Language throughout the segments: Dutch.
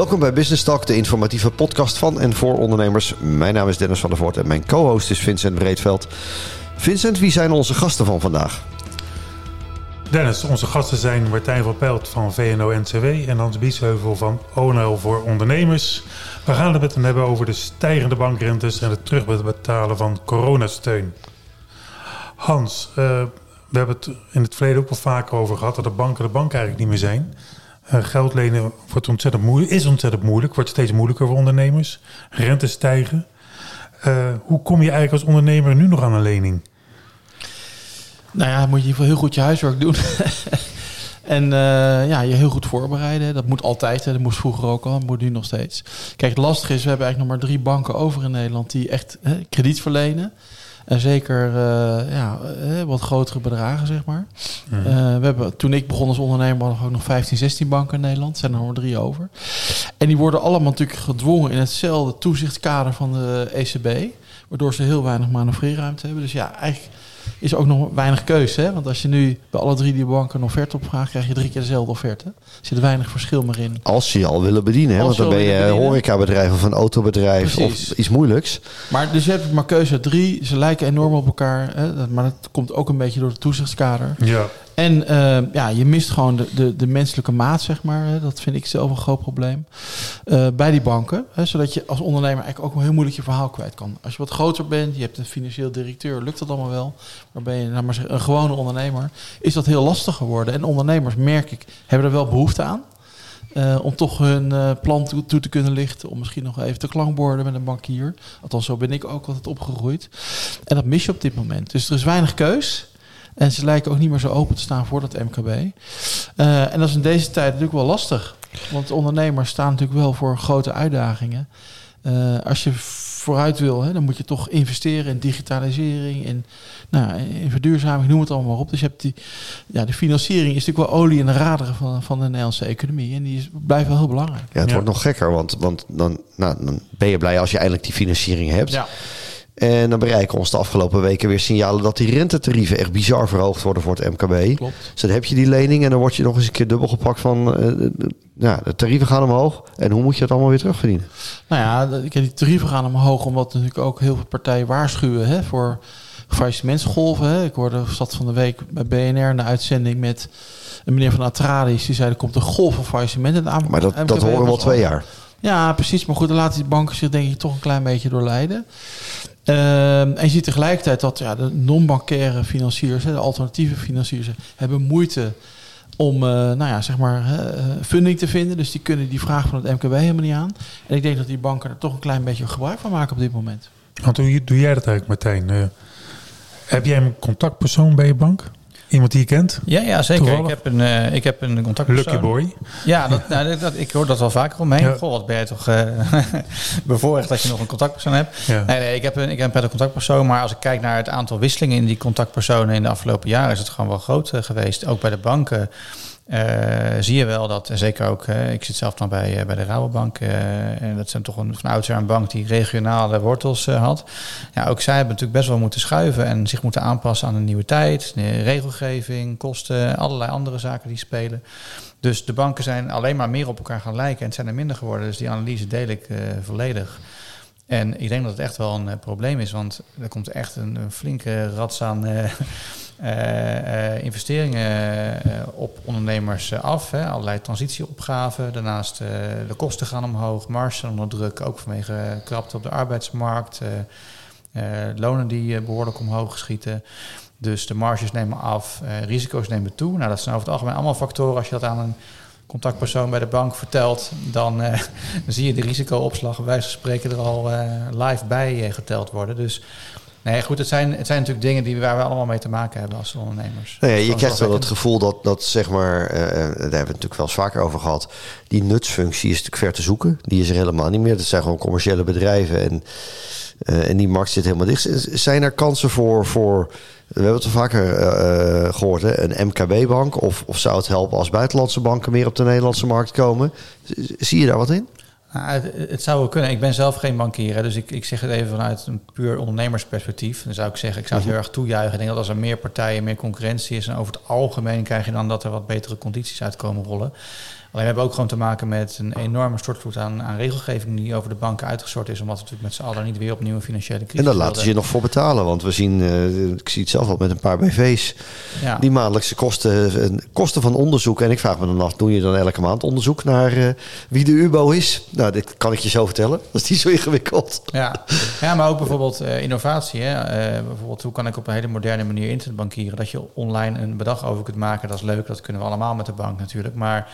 Welkom bij Business Talk, de informatieve podcast van en voor ondernemers. Mijn naam is Dennis van der Voort en mijn co-host is Vincent Breedveld. Vincent, wie zijn onze gasten van vandaag? Dennis, onze gasten zijn Martijn van Pelt van VNO-NCW en Hans Biesheuvel van ONL voor Ondernemers. We gaan het met hen hebben over de stijgende bankrentes en het terugbetalen van coronasteun. Hans, uh, we hebben het in het verleden ook wel vaker over gehad dat de banken de bank eigenlijk niet meer zijn. Uh, geld lenen wordt ontzettend moeilijk, is ontzettend moeilijk, wordt steeds moeilijker voor ondernemers. Rentes stijgen. Uh, hoe kom je eigenlijk als ondernemer nu nog aan een lening? Nou ja, moet je in ieder geval heel goed je huiswerk doen. en uh, ja, je heel goed voorbereiden. Dat moet altijd. Hè. Dat moest vroeger ook al. Dat moet nu nog steeds. Kijk, het lastige is, we hebben eigenlijk nog maar drie banken over in Nederland die echt hè, krediet verlenen. En zeker uh, ja, wat grotere bedragen, zeg maar. Mm. Uh, we hebben, toen ik begon als ondernemer hadden we ook nog 15, 16 banken in Nederland. Er zijn er nog maar drie over. En die worden allemaal natuurlijk gedwongen in hetzelfde toezichtskader van de ECB. Waardoor ze heel weinig manoeuvreerruimte hebben. Dus ja, eigenlijk is ook nog weinig keuze. Hè? Want als je nu bij alle drie die banken een offerte opvraagt, krijg je drie keer dezelfde offerte. Er zit weinig verschil meer in. Als ze je al willen bedienen, hè? want dan ben je horecabedrijf of een autobedrijf Precies. of iets moeilijks. Maar dus je hebt maar keuze uit drie. Ze lijken enorm op elkaar. Hè? Maar dat komt ook een beetje door het toezichtskader. Ja. En uh, ja, je mist gewoon de, de, menselijke maat, zeg maar. Dat vind ik zelf een groot probleem. Uh, bij die banken. Hè, zodat je als ondernemer eigenlijk ook heel moeilijk je verhaal kwijt kan. Als je wat groter bent, je hebt een financieel directeur, lukt dat allemaal wel. Maar ben je nou maar een gewone ondernemer, is dat heel lastig geworden. En ondernemers, merk ik, hebben er wel behoefte aan. Uh, om toch hun uh, plan toe, toe, te kunnen lichten. Om misschien nog even te klankborden met een bankier. Althans, zo ben ik ook altijd opgegroeid. En dat mis je op dit moment. Dus er is weinig keus. En ze lijken ook niet meer zo open te staan voor dat MKB. Uh, en dat is in deze tijd natuurlijk wel lastig. Want ondernemers staan natuurlijk wel voor grote uitdagingen. Uh, als je vooruit wil, hè, dan moet je toch investeren in digitalisering, in, nou, in verduurzaming, noem het allemaal maar op. Dus je hebt die, ja, de financiering is natuurlijk wel olie in de raderen van, van de Nederlandse economie. En die is, blijft wel heel belangrijk. Ja, het ja. wordt nog gekker, want, want dan, nou, dan ben je blij als je eindelijk die financiering hebt. Ja. En dan bereiken ons de afgelopen weken weer signalen dat die rentetarieven echt bizar verhoogd worden voor het MKB. Klopt. Dus dan heb je die lening en dan word je nog eens een keer dubbel gepakt van, uh, ja, de tarieven gaan omhoog. En hoe moet je dat allemaal weer terugverdienen? Nou ja, die tarieven gaan omhoog omdat natuurlijk ook heel veel partijen waarschuwen hè, voor faillissementsgolven. Hè. Ik hoorde zat van de week bij BNR een uitzending met een meneer van Atralis. Die zei er komt een golf van faillissementen aan. Maar dat, dat horen we al twee jaar. Ja, precies. Maar goed, dan laten die banken zich denk ik toch een klein beetje doorleiden. Uh, en je ziet tegelijkertijd dat ja, de non-bankaire financiers, de alternatieve financiers, hebben moeite om uh, nou ja, zeg maar, uh, funding te vinden. Dus die kunnen die vraag van het MKB helemaal niet aan. En ik denk dat die banken er toch een klein beetje gebruik van maken op dit moment. Want hoe doe jij dat eigenlijk, Martijn? Uh, heb jij een contactpersoon bij je bank? Iemand die je kent? Ja, ja zeker. Ik heb, een, uh, ik heb een contactpersoon. Lucky boy. Ja, dat, nou, dat, ik hoor dat wel vaker omheen. Ja. Goh, wat ben je toch uh, bevoorrecht dat je nog een contactpersoon hebt. Ja. Nee, nee, ik heb, een, ik heb een contactpersoon. Maar als ik kijk naar het aantal wisselingen in die contactpersonen in de afgelopen jaren... is het gewoon wel groot uh, geweest. Ook bij de banken. Uh, zie je wel dat, zeker ook, uh, ik zit zelf dan bij, uh, bij de Rabobank, en dat zijn toch een, van oudsher een bank die regionale wortels had. Ja, ook zij hebben natuurlijk best wel moeten schuiven en zich moeten aanpassen aan een nieuwe tijd, de regelgeving, kosten, allerlei andere zaken die spelen. Dus de banken zijn alleen maar meer op elkaar gaan lijken en het zijn er minder geworden. Dus die analyse deel ik volledig. En ik denk dat het echt wel een probleem is, want er komt echt een, flinke rats aan uh, investeringen op ondernemers af. Hè. Allerlei transitieopgaven. Daarnaast de kosten gaan omhoog, marge onder druk, ook vanwege krapte op de arbeidsmarkt. lonen die behoorlijk omhoog schieten. Dus de marges nemen af, risico's nemen toe. Nou, dat zijn over het algemeen allemaal factoren als je dat aan een contactpersoon bij de bank vertelt, dan, zie je de risicoopslag wijze van spreken er al live bij geteld worden. Dus nee, goed, het zijn, het zijn natuurlijk dingen die, waar we allemaal mee te maken hebben als ondernemers. Nee, je krijgt wel het gevoel dat, dat zeg maar, daar hebben we het natuurlijk wel eens vaker over gehad, die nutsfunctie is natuurlijk ver te zoeken. Die is er helemaal niet meer. Dat zijn gewoon commerciële bedrijven en, en die markt zit helemaal dicht. Zijn er kansen voor... voor we hebben het al vaker uh, gehoord, hè? een MKB-bank. Of, of zou het helpen als buitenlandse banken meer op de Nederlandse markt komen? Zie je daar wat in? Nou, het, het, zou wel kunnen. Ik ben zelf geen bankier, dus ik, ik zeg het even vanuit een puur ondernemersperspectief. Dan zou ik zeggen, ik zou het heel erg toejuichen. Ik denk dat als er meer partijen, meer concurrentie is... en over het algemeen krijg je dan dat er wat betere condities uitkomen rollen. Alleen we hebben ook gewoon te maken met een enorme stortvloed aan, aan regelgeving die over de banken uitgestort is. Omdat we natuurlijk met z'n allen niet weer opnieuw een financiële crisis En daar laten ze je nog voor betalen. Want we zien, uh, ik zie het zelf al met een paar BV's. Ja. Die maandelijkse kosten, eh, kosten van onderzoek. En ik vraag me dan af, doe je dan elke maand onderzoek naar uh, wie de UBO is? Nou, dit kan ik je zo vertellen. Dat is niet zo ingewikkeld. Ja, ja maar ook bijvoorbeeld uh, innovatie. Hè? bijvoorbeeld, hoe kan ik op een hele moderne manier internetbankieren? Dat je online een bedrag over kunt maken, dat is leuk. Dat kunnen we allemaal met de bank natuurlijk. Maar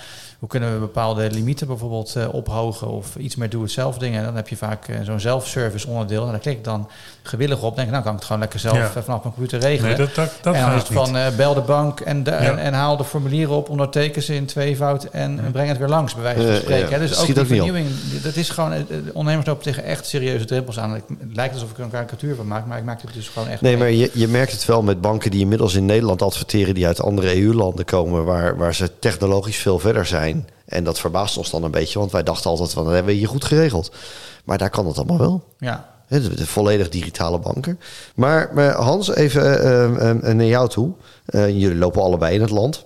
hoe kunnen we bepaalde limieten bijvoorbeeld uh, ophogen of iets meer doe-het-zelf dingen. Dan heb je vaak uh, zo'n zelf-service onderdeel. En daar klik ik dan gewillig op. denk ik, nou kan ik het gewoon lekker zelf ja. vanaf mijn computer regelen. Nee, dat, dat, dat en dan is het van uh, bel de bank en, de, en, en, haal de formulieren op, onderteken ze in tweevoud en, en breng het weer langs, bij wijze van spreken. Dus ook die vernieuwing, dat is gewoon, ondernemers lopen tegen echt serieuze drempels aan. Het lijkt alsof ik er een karikatuur van maak, maar ik maak het dus gewoon echt Nee, maar je, je merkt het wel met banken die inmiddels in Nederland adverteren, die uit andere EU-landen komen, waar, waar ze technologisch veel verder zijn. En dat verbaast ons dan een beetje, want wij dachten altijd van, dat hebben we hier goed geregeld. Maar daar kan het allemaal wel. Ja. De, de volledig digitale banken. Maar, maar Hans, even uh, naar jou toe. Uh, jullie lopen allebei in het land.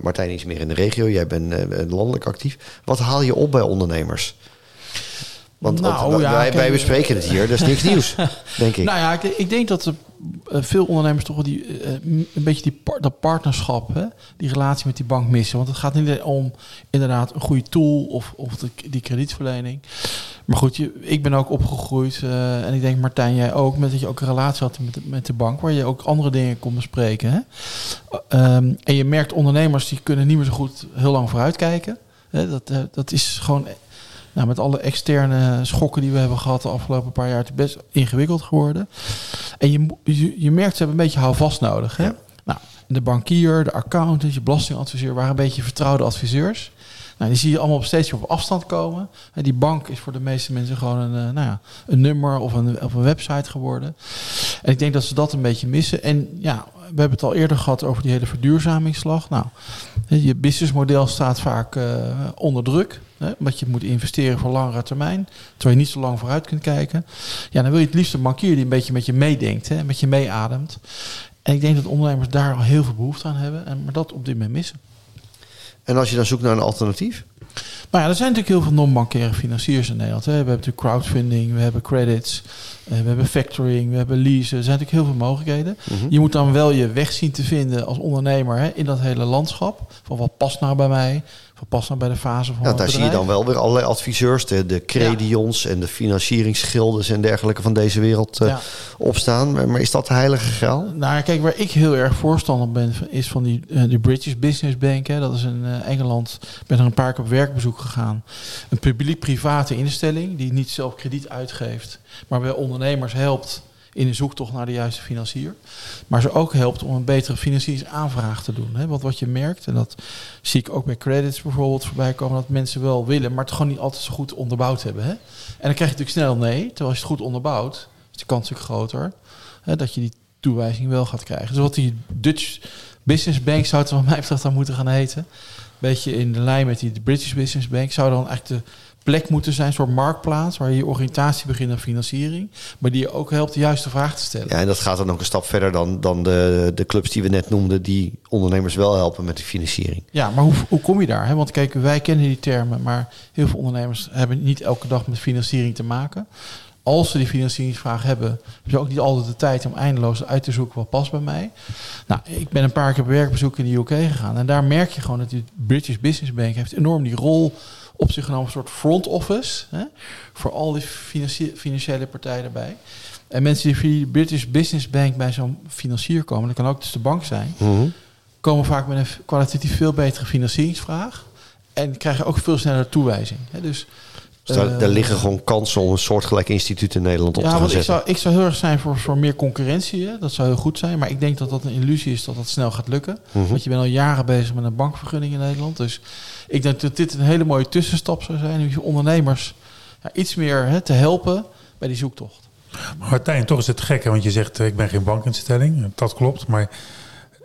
Martijn is meer in de regio, jij bent landelijk actief. Wat haal je op bij ondernemers? Want, nou, ja, wij, wij, bespreken het hier, dat is niks nieuws, denk ik. Nou ja, ik, ik denk dat er veel ondernemers toch die, een beetje die dat partnerschap, die relatie met die bank missen. Want het gaat niet om inderdaad een goede tool of, of die kredietverlening. Maar goed, je, ik ben ook opgegroeid en ik denk Martijn, jij ook, met dat je ook een relatie had met de, met de bank, waar je ook andere dingen kon bespreken. Hè? Um, en je merkt ondernemers die kunnen niet meer zo goed heel lang vooruitkijken. Hè? Dat, dat is gewoon nou, met alle externe schokken die we hebben gehad de afgelopen paar jaar, het is best ingewikkeld geworden. En je, je, je merkt, ze hebben een beetje houvast nodig. Hè? Nou, de bankier, de accountant, je belastingadviseur waren een beetje vertrouwde adviseurs. Nou, die zie je allemaal op steeds op afstand komen. En die bank is voor de meeste mensen gewoon een, eh, nou ja, een nummer of een, of een website geworden. En ik denk dat ze dat een beetje missen. En ja, we hebben het al eerder gehad over die hele verduurzamingsslag. Nou, je businessmodel staat vaak uh, onder druk. Hè, omdat je moet investeren voor langere termijn. Terwijl je niet zo lang vooruit kunt kijken. Ja, dan wil je het liefst een bankier die een beetje met je meedenkt. Hè, met je meeademt. En ik denk dat ondernemers daar al heel veel behoefte aan hebben. En, maar dat op dit moment missen. En als je dan zoekt naar een alternatief? Maar ja, er zijn natuurlijk heel veel non-bankaire financiers in Nederland. Hè. We hebben natuurlijk crowdfunding, we hebben credits, eh, we hebben factoring, we hebben leasen. Er zijn natuurlijk heel veel mogelijkheden. Mhm. Je moet dan wel je weg zien te vinden als ondernemer hè, in dat hele landschap. Van wat past nou bij mij? Wat nou bij de fase van ja, Daar zie je dan wel weer allerlei adviseurs, de, de credions en de financieringsschilden en dergelijke van deze wereld uh, opstaan. Maar, maar, is dat de heilige graal? Nou, kijk, waar ik heel erg voorstander ben, is van die uh, de British Business Bank. Hè. Dat is in uh, Engeland. Ik ben er een paar keer op werkbezoek gegaan. Een publiek-private instelling die niet zelf krediet uitgeeft, maar bij ondernemers helpt in de zoektocht naar de juiste financier. Maar ze ook helpt om een betere financieringsaanvraag te doen. Hè? Want wat je merkt, en dat zie ik ook bij credits bijvoorbeeld voorbij komen, dat mensen wel willen, maar het gewoon niet altijd zo goed onderbouwd hebben. Hè? En dan krijg je natuurlijk snel nee, terwijl als je het goed onderbouwt, is de kans natuurlijk groter hè, dat je die toewijzing wel gaat krijgen. Dus wat die Dutch Business Bank zou het wat mij betreft dan moeten gaan heten. Beetje in de lijn met die British Business Bank zou dan eigenlijk de plek moeten zijn, een soort marktplaats waar je je oriëntatie begint aan financiering, maar die je ook helpt de juiste vraag te stellen. Ja, en dat gaat dan ook een stap verder dan, dan de, de clubs die we net noemden, die ondernemers wel helpen met de financiering. Ja, maar hoe, hoe kom je daar? Hè? Want kijk, wij kennen die termen, maar heel veel ondernemers hebben niet elke dag met financiering te maken. Als ze die financieringsvraag hebben, hebben ze ook niet altijd de tijd om eindeloos uit te zoeken wat past bij mij. Nou, ik ben een paar keer op werkbezoek in de UK gegaan en daar merk je gewoon dat die British Business Bank heeft enorm die rol op zich genomen een soort front office hè, voor al die financiële partijen erbij. En mensen die via de British Business Bank bij zo'n financier komen, dat kan ook dus de bank zijn, mhm. komen vaak met een kwalitatief veel betere financieringsvraag en krijgen ook veel sneller toewijzing. Hè. Dus dus daar, daar, liggen gewoon kansen om een soortgelijk instituut in Nederland op ja, te gaan zetten. Ik zou, ik zou heel erg zijn voor, voor meer concurrentie. Hè? Dat zou heel goed zijn. Maar ik denk dat dat een illusie is dat dat snel gaat lukken. Mhm. Want je bent al jaren bezig met een bankvergunning in Nederland. Dus ik denk dat dit een hele mooie tussenstap zou zijn. Om je ondernemers ja, iets meer hè, te helpen bij die zoektocht. Maar Martijn, toch is het gek. Hè? Want je zegt, ik ben geen bankinstelling. Dat klopt. Maar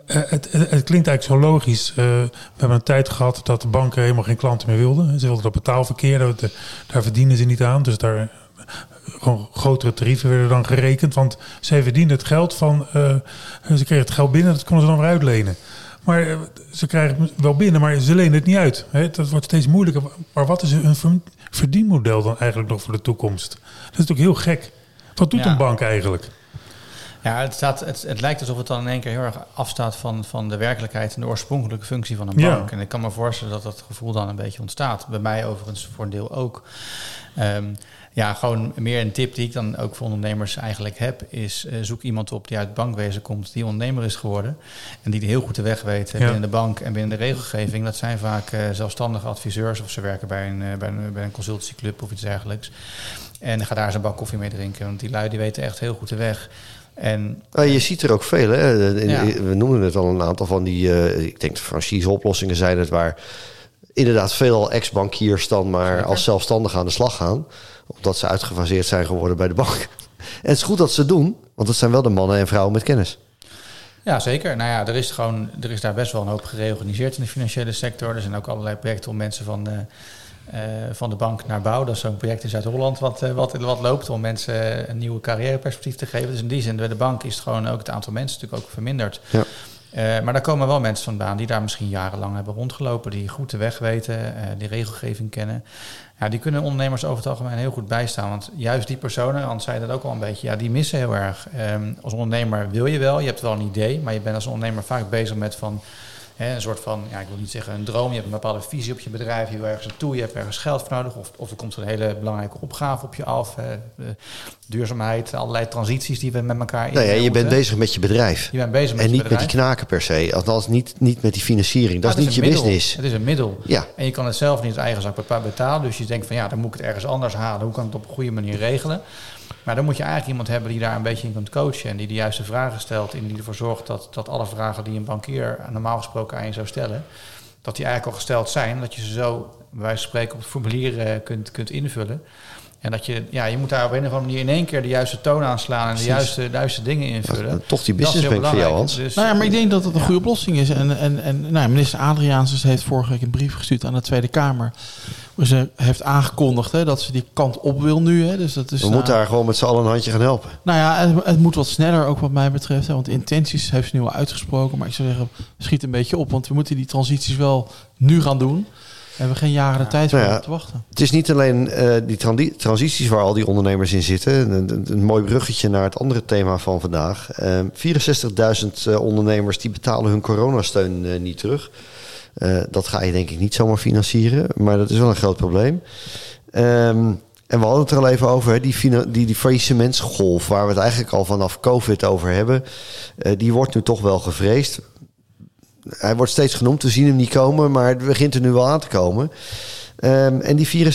het, het, klinkt eigenlijk zo logisch. Uh, we hebben een tijd gehad dat de banken helemaal geen klanten meer wilden. Ze wilden dat betaalverkeer, dat, daar verdienen ze niet aan. Dus daar gewoon grotere tarieven werden dan gerekend. Want zij verdienden het geld van. Uh, ze kregen het geld binnen, dat konden ze dan weer uitlenen. Maar eh, ze krijgen het wel binnen, maar ze lenen het niet uit. Hè? Dat wordt steeds moeilijker. Maar wat is een verdienmodel dan eigenlijk nog voor de toekomst? Dat is natuurlijk heel gek. Wat doet een bank eigenlijk? Ja, het, staat, het, het, lijkt alsof het dan in één keer heel erg afstaat van, van de werkelijkheid en de oorspronkelijke functie van een bank. En ik kan me voorstellen dat dat gevoel dan een beetje ontstaat. Bij mij overigens voor een deel ook. Ehm, ja, gewoon meer een tip die ik dan ook voor ondernemers eigenlijk heb, is uh, zoek iemand op die uit het bankwezen komt, die ondernemer is geworden en die heel goed de weg weet binnen de bank en binnen de regelgeving. Dat zijn vaak uh, zelfstandige adviseurs of ze werken bij een, uh, bij een, bij een consultancyclub of iets dergelijks. En ga daar eens een bak koffie mee drinken, want die lui die weten echt heel goed de weg. En, ah, je ziet er ook veel. Hè? We noemen het al een aantal van die, ik denk franchise oplossingen zijn het waar inderdaad veel ex-bankiers dan maar als zelfstandig aan de slag gaan omdat ze uitgefaseerd zijn geworden bij de bank. En het is goed dat ze het doen, want het zijn wel de mannen en vrouwen met kennis. Ja, zeker. Nou ja, er is, gewoon, er is daar best wel een hoop gereorganiseerd in de financiële sector. Er zijn ook allerlei projecten om mensen van de, uh, van de bank naar bouw. Dat is zo'n project in Zuid-Holland wat, uh, wat, wat loopt om mensen een nieuwe carrièreperspectief te geven. Dus in die zin, bij de bank is het gewoon ook het aantal mensen natuurlijk ook verminderd. Ja. Uh, maar daar komen wel mensen vandaan die daar misschien jarenlang hebben rondgelopen, die goed de weg weten, die regelgeving kennen. Ja, die kunnen ondernemers over het algemeen heel goed bijstaan. Want juist die personen, Hans zei dat ook al een beetje, ja, die missen heel erg. Um, als ondernemer wil je wel, je hebt wel een idee, maar je bent als ondernemer vaak bezig met van een soort van, ja, ik wil niet zeggen een droom. Je hebt een bepaalde visie op je bedrijf. Je wil ergens naartoe. Je hebt ergens geld voor nodig. Of, of er komt een hele belangrijke opgave op je af. duurzaamheid, allerlei transities die we met elkaar in. Nee, nou ja, je bent bezig met je bedrijf. Je bent bezig met en niet bedrijf. met die knaken per se. Althans, niet, niet met die financiering. Dat is niet je business. Het is een middel. Ja. En je kan het zelf niet uit eigen zak betalen. Dus je denkt van ja, dan moet ik het ergens anders halen. Hoe kan ik het op een goede manier regelen? Maar dan moet je eigenlijk iemand hebben die daar een beetje in kunt coachen. En die de juiste vragen stelt. En die ervoor zorgt dat, dat alle vragen die een bankier normaal gesproken aan je zou stellen. Dat die eigenlijk al gesteld zijn. Dat je ze zo, bij wijze van spreken, op het formulier uh, kunt, kunt invullen. En dat je, ja, je moet daar op een of andere manier in één keer de juiste toon aanslaan en de juiste, de juiste dingen invullen. Ja, toch die businessbank voor jou, Hans. Dus, nou ja, maar ik denk dat het een goede oplossing is. En, en, en nou, minister Adriaanses heeft vorige week een brief gestuurd aan de Tweede Kamer. Ze heeft aangekondigd hè, dat ze die kant op wil nu. Hè. Dus dat is, We moeten daar gewoon met z'n allen een handje gaan helpen. Nou ja, het, het, moet wat sneller ook wat mij betreft. Hè, want intenties heeft ze nu al uitgesproken. Maar ik zou zeggen, schiet een beetje op. Want we moeten die transities wel nu gaan doen. We hebben geen jaren de tijd voor nou ja, te wachten. Het is niet alleen uh, die transities waar al die ondernemers in zitten. Een, een, mooi bruggetje naar het andere thema van vandaag. Uh, 64.000 uh, ondernemers die betalen hun coronasteun uh, niet terug. Uh, dat ga je denk ik niet zomaar financieren, maar dat is wel een groot probleem. Um, en we hadden het er al even over, die, die, die waar we het eigenlijk al vanaf COVID over hebben, uh, die wordt nu toch wel gevreesd. Hij wordt steeds genoemd, we zien hem niet komen, maar het begint er nu wel aan te komen. Um, en die 64.000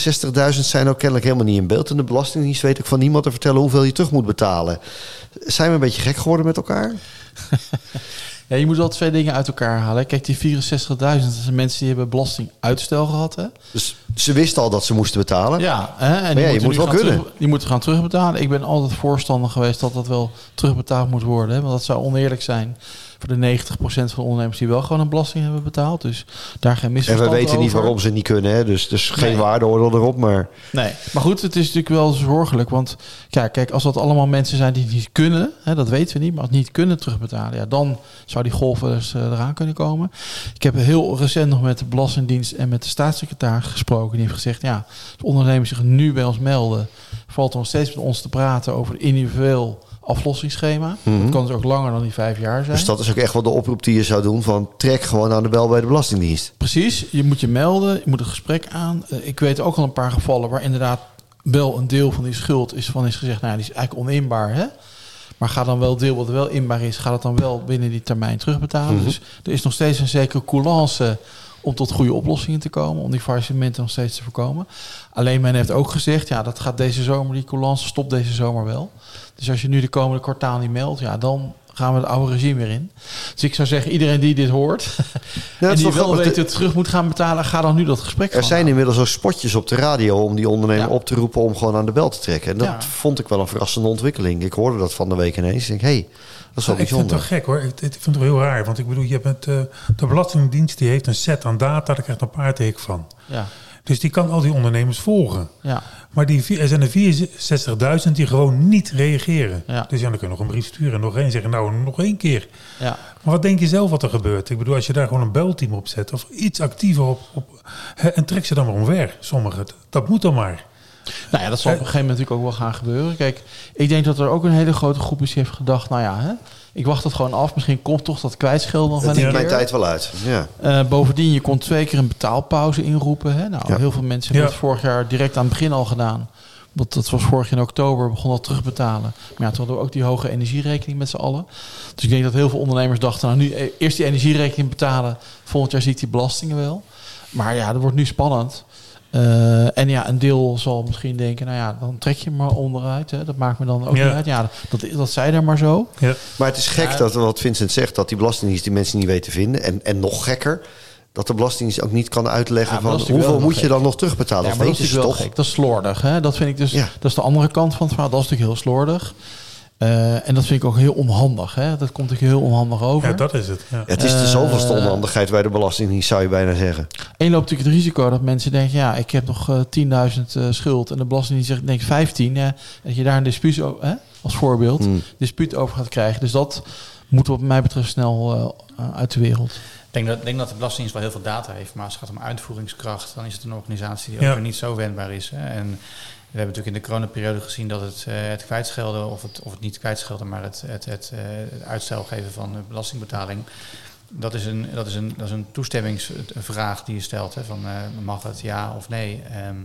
zijn ook kennelijk helemaal niet in beeld. En de Belastingdienst weet ook van niemand te vertellen hoeveel je terug moet betalen. Zijn we een beetje gek geworden met elkaar? Ja, je moet wel twee dingen uit elkaar halen. Kijk, die 64.000, dat zijn mensen die hebben belastinguitstel gehad. Hè? Dus ze wisten al dat ze moesten betalen. Ja, hè? en ja, je moet wel kunnen. Terug, die moeten gaan terugbetalen. Ik ben altijd voorstander geweest dat dat wel terugbetaald moet worden. Hè? Want dat zou oneerlijk zijn voor de 90% van de ondernemers die wel gewoon een belasting hebben betaald. Dus daar geen misverstand En we weten niet waarom ze niet kunnen. Hè? Dus, dus geen nee. waardeoordeel erop. Maar... Nee, maar goed, het is natuurlijk wel zorgelijk. Want ja, kijk, als dat allemaal mensen zijn die niet kunnen, hè, dat weten we niet, maar als niet kunnen terugbetalen, ja, dan zou die golf eens uh, eraan kunnen komen. Ik heb heel recent nog met de Belastingdienst en met de staatssecretaris gesproken. Die heeft gezegd, ja, als ondernemers zich nu bij ons melden, valt er nog steeds met ons te praten over individueel aflossingsschema. Mm Dat kan dus ook langer dan die vijf jaar zijn. Dus dat is ook echt wel de oproep die je zou doen van trek gewoon aan de bel bij de Belastingdienst. Precies, je moet je melden, je moet een gesprek aan. Uh, ik weet ook al een paar gevallen waar inderdaad wel een deel van die schuld is van is gezegd, nou die is eigenlijk oninbaar hè. Maar ga dan wel deel wat wel inbaar is, gaat het dan wel binnen die termijn terugbetalen. Mm -hmm. Dus er is nog steeds een zekere coulance om tot goede oplossingen te komen, om die faillissementen nog steeds te voorkomen. Alleen men heeft ook gezegd, ja, dat gaat deze zomer, die coulance stopt deze zomer wel. Dus als je nu de komende kwartaal niet meldt, ja, dan gaan we het oude regime weer in. Dus ik zou zeggen, iedereen die dit hoort ja, en die wel weet dat het terug moet gaan betalen, ga dan nu dat gesprek Er zijn inmiddels ook spotjes op de radio om die ondernemer ja. op te roepen om gewoon aan de bel te trekken. En dat ja. vond ik wel een verrassende ontwikkeling. Ik hoorde dat van de week ineens. Ik denk, hé, hey, dat is wel ja, bijzonder. Ik vind het toch gek hoor. Ik, ik vind het wel heel raar. Want ik bedoel, je hebt het, uh, de Belastingdienst die heeft een set aan data, daar krijgt een paardhek van. Ja. Dus die kan al die ondernemers volgen. Ja. Maar die, er zijn er 64.000 die gewoon niet reageren. Ja. Dus ja, dan kun je nog een brief sturen en nog één zeggen, nou, nog één keer. Ja. Maar wat denk je zelf wat er gebeurt? Ik bedoel, als je daar gewoon een belteam op zet of iets actiever op... op hè, en trek ze dan maar omver, sommigen. Dat moet dan maar. Nou ja, dat zal op een gegeven moment natuurlijk ook wel gaan gebeuren. Kijk, ik denk dat er ook een hele grote groep is die heeft gedacht... nou ja, hè, ik wacht het gewoon af. Misschien komt toch dat kwijtschelden nog wel een is mijn keer. tijd wel uit. Ja. Eh, bovendien, je kon twee keer een betaalpauze inroepen. Hè? Nou, Ja. heel veel mensen hebben Ja. het vorig jaar direct aan het begin al gedaan. Want dat was vorig jaar in oktober, begon al terugbetalen. Maar ja, toen hadden we ook die hoge energierekening met z'n allen. Dus ik denk dat heel veel ondernemers dachten, nou nu eh, eerst die energierekening betalen. Volgend jaar zie ik die belastingen wel. Maar ja, dat wordt nu spannend. Eh, en ja, een deel zal misschien denken, nou ja, dan trek je maar onderuit. Hè? Dat maakt me dan ook Ja. niet uit. Ja, dat, dat zei er maar zo. Ja. Maar het is gek dat wat Vincent zegt, dat die belastingdienst die mensen niet weet te vinden. En, en nog gekker, dat de belastingdienst ook niet kan uitleggen Ja, van hoeveel moet je dan nog terugbetalen. Ja, Of maar dat is wel toch? gek. Dat is slordig. Hè? Dat vind ik dus. Ja. Dat is de andere kant van het verhaal. Dat is natuurlijk heel slordig. Eh, en dat vind ik ook heel onhandig. Hè? Dat komt natuurlijk heel onhandig over. ja, dat is het. Ja. Ja, het is de Eh, zoveelste onhandigheid bij de belastingdienst, zou je bijna zeggen. En je loopt natuurlijk het risico dat mensen denken... ja, ik heb nog eh, 10.000 eh, schuld... en de belastingdienst zegt, denk 15. Ja, dat je daar een dispuut over, hè, als voorbeeld... Hmm. dispuut over gaat krijgen. Dus dat moet wat mij betreft snel eh, uit de wereld. Ik denk dat, ik denk dat de Belastingdienst wel heel veel data heeft, maar als het gaat om uitvoeringskracht, dan is het een organisatie die Ja. ook weer niet zo wendbaar is. Hè. En we hebben natuurlijk in de coronaperiode gezien dat het, eh, het kwijtschelden, of het, of het niet kwijtschelden, maar het, het, het, eh, het uitstel geven van de belastingbetaling, dat is een, dat is een, dat is een toestemmingsvraag die je stelt. Hè, van, eh, mag het ja of nee? Ehm,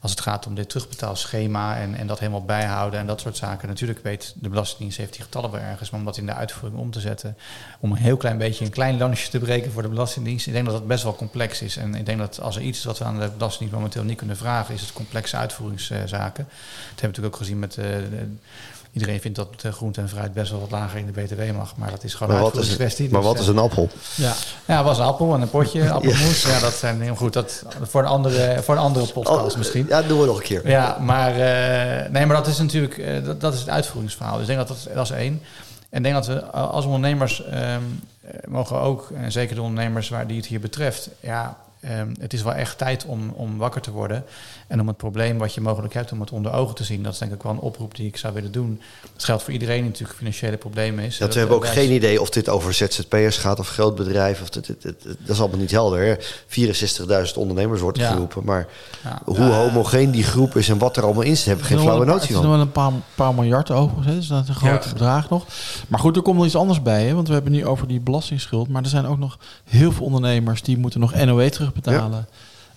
als het gaat om dit terugbetaalschema en, en dat helemaal bijhouden en dat soort zaken. Natuurlijk weet de Belastingdienst, heeft die getallen wel ergens, maar om dat in de uitvoering om te zetten, om een heel klein beetje een klein landje te breken voor de Belastingdienst. Ik denk dat dat best wel complex is. En ik denk dat als er iets is wat we aan de Belastingdienst momenteel niet kunnen vragen, is het complexe uitvoeringszaken. Dat hebben we natuurlijk ook gezien met eh, de- Iedereen vindt dat de groente en fruit best wel wat lager in de BTW mag, maar dat is gewoon Maar een wat is, uitvoeringskwestie. maar Dus, wat eh, is een appel? Ja. ja, was een appel en een potje appelmoes. ja. dat zijn heel goed. Dat voor een andere, voor een andere podcast Oh, misschien. Ja, doen we nog een keer. Ja, maar, eh, nee, maar dat is natuurlijk eh, dat, dat is het uitvoeringsverhaal. Dus ik denk dat dat, dat is één. En ik denk dat we eh, als ondernemers ehm, eh, mogen ook, en zeker de ondernemers waar die het hier betreft, ja, ehm, het is wel echt tijd om, om wakker te worden. En om het probleem wat je mogelijk hebt, om het onder ogen te zien. Dat is denk ik wel een oproep die ik zou willen doen. Dat geldt voor iedereen die natuurlijk financiële problemen is. Dat we hebben ook geen idee of dit over ZZP'ers gaat of groot bedrijf. Of dit, dit- dit- dat is allemaal niet helder. hè. 64.000 ondernemers wordt er Ja. geroepen. Maar Ja. hoe homogeen die groep is en wat er allemaal in zit, hebben we geen flauwe wel notie Er van. is nog wel een paar, paar miljard overigens, dus dat is een groot Ja. bedrag nog. Maar goed, er komt nog iets anders bij, hè, want we hebben nu over die belastingsschuld. Maar er zijn ook nog heel veel ondernemers die moeten nog NOE terugbetalen.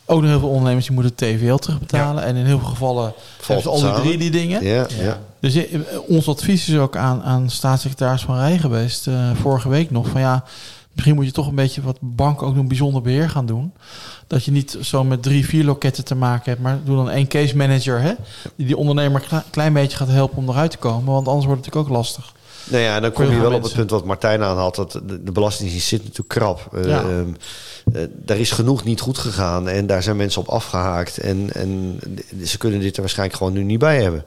Ook nog heel veel ondernemers die moeten TVL terugbetalen. En in heel veel gevallen hebben ze al die samen. drie die dingen. Ja, Ja. ja. Dus eh, ons advies is ook aan, aan staatssecretaris Van Rij geweest, eh, vorige week nog, van ja, misschien moet je toch een beetje wat banken ook een bijzonder beheer gaan doen. Dat je niet zo met drie, vier loketten te maken hebt, maar doe dan één case manager, hè, die die ondernemer een klein beetje gaat helpen om eruit te komen, want anders wordt het natuurlijk ook lastig. Nou ja, dan kom je wel op het punt wat Martijn aanhad. Dat de, de belastingdienst zit natuurlijk krap. Eh, Ja. ehm, eh, daar is genoeg niet goed gegaan. En daar zijn mensen op afgehaakt. En, en ze kunnen dit er waarschijnlijk gewoon nu niet bij hebben.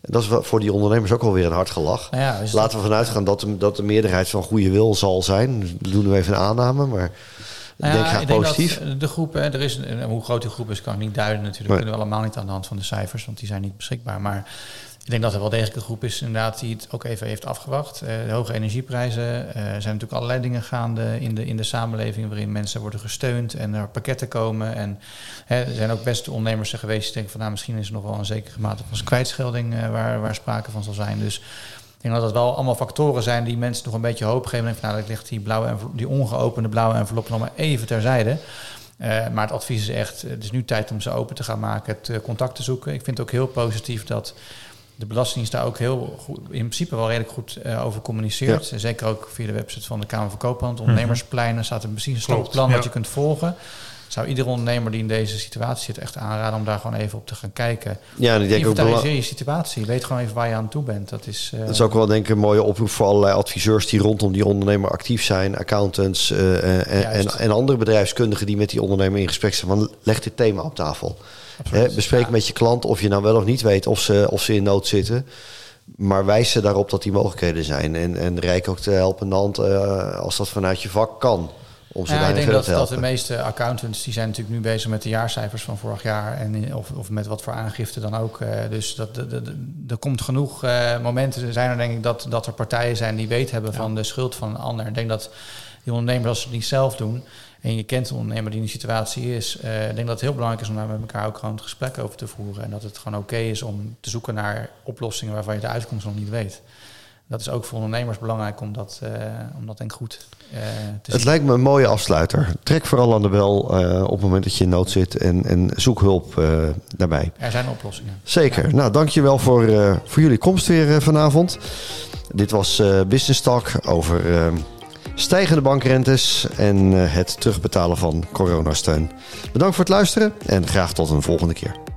En dat is voor die ondernemers ook wel weer een hard gelach. Nou ja, Laten we vanuit gaan dat de, dat de meerderheid van goede wil zal zijn. Dus we doen nu even een aanname, maar ik Nou denk ja, ik denk positief. dat de groep, er is, hoe groot die groep is, kan ik niet duiden natuurlijk. Nee. kunnen we allemaal niet aan de hand van de cijfers, want die zijn niet beschikbaar. Maar ik denk dat er wel degelijk een groep is inderdaad die het ook even heeft afgewacht. Eh, de hoge energieprijzen, eh, er zijn natuurlijk allerlei dingen gaande in de, in de samenleving waarin mensen worden gesteund en er pakketten komen. En hè, er zijn ook best ondernemers er geweest die denken van nou misschien is er nog wel een zekere mate van kwijtschelding eh, waar, waar sprake van zal zijn. Dus ik denk dat dat wel allemaal factoren zijn die mensen nog een beetje hoop geven. En denken, nou, dat ligt die, blauwe die ongeopende blauwe envelop nog maar even terzijde. Eh, maar het advies is echt, het is nu tijd om ze open te gaan maken, het contact te zoeken. Ik vind het ook heel positief dat de Belastingdienst daar ook heel goed, in principe wel redelijk goed eh, over communiceert. Zeker ook via de website van de Kamer van Koophandel, ondernemerspleinen, staat er precies een Klopt, stappenplan ja. dat je kunt volgen. Zou iedere ondernemer die in deze situatie zit echt aanraden om daar gewoon even op te gaan kijken. Ja, en ik denk ook bela- Inventariseer je situatie. Weet gewoon even waar je aan toe bent. Dat is, eh, Dat is ook wel denk ik een mooie oproep voor allerlei adviseurs die rondom die ondernemer actief zijn, accountants eh, en, en, en andere bedrijfskundigen die met die ondernemer in gesprek zijn. Van, leg dit thema op tafel. Absoluut. Hè, bespreek Ja. met je klant of je nou wel of niet weet of ze, of ze in nood zitten. Maar wijs ze daarop dat die mogelijkheden zijn. En, en reik ook de helpende hand eh, als dat vanuit je vak kan. om ze ja, ik denk dat, de meeste accountants die zijn natuurlijk nu bezig met de jaarcijfers van vorig jaar en of, of met wat voor aangifte dan ook. Eh, dus dat, de, de, de- er komt genoeg eh, momenten zijn er denk ik dat, dat er partijen zijn die weet hebben van de schuld van een ander. Ik denk dat die ondernemers als ze het niet zelf doen en je kent een ondernemer die in die situatie is, eh, ik denk dat het heel belangrijk is om daar met elkaar ook gewoon het gesprek over te voeren en dat het gewoon oké is om te zoeken naar oplossingen waarvan je de uitkomst nog niet weet. Dat is ook voor ondernemers belangrijk om dat, eh, om dat denk ik goed eh, te zien. Het lijkt me een mooie afsluiter. Trek vooral aan de bel op het moment dat je in nood zit en, en zoek hulp daarbij. Er zijn oplossingen. Zeker. Nou, dankjewel voor, voor jullie komst weer vanavond. Dit was Business Talk over stijgende bankrentes en eh, het terugbetalen van coronasteun. Bedankt voor het luisteren en graag tot een volgende keer.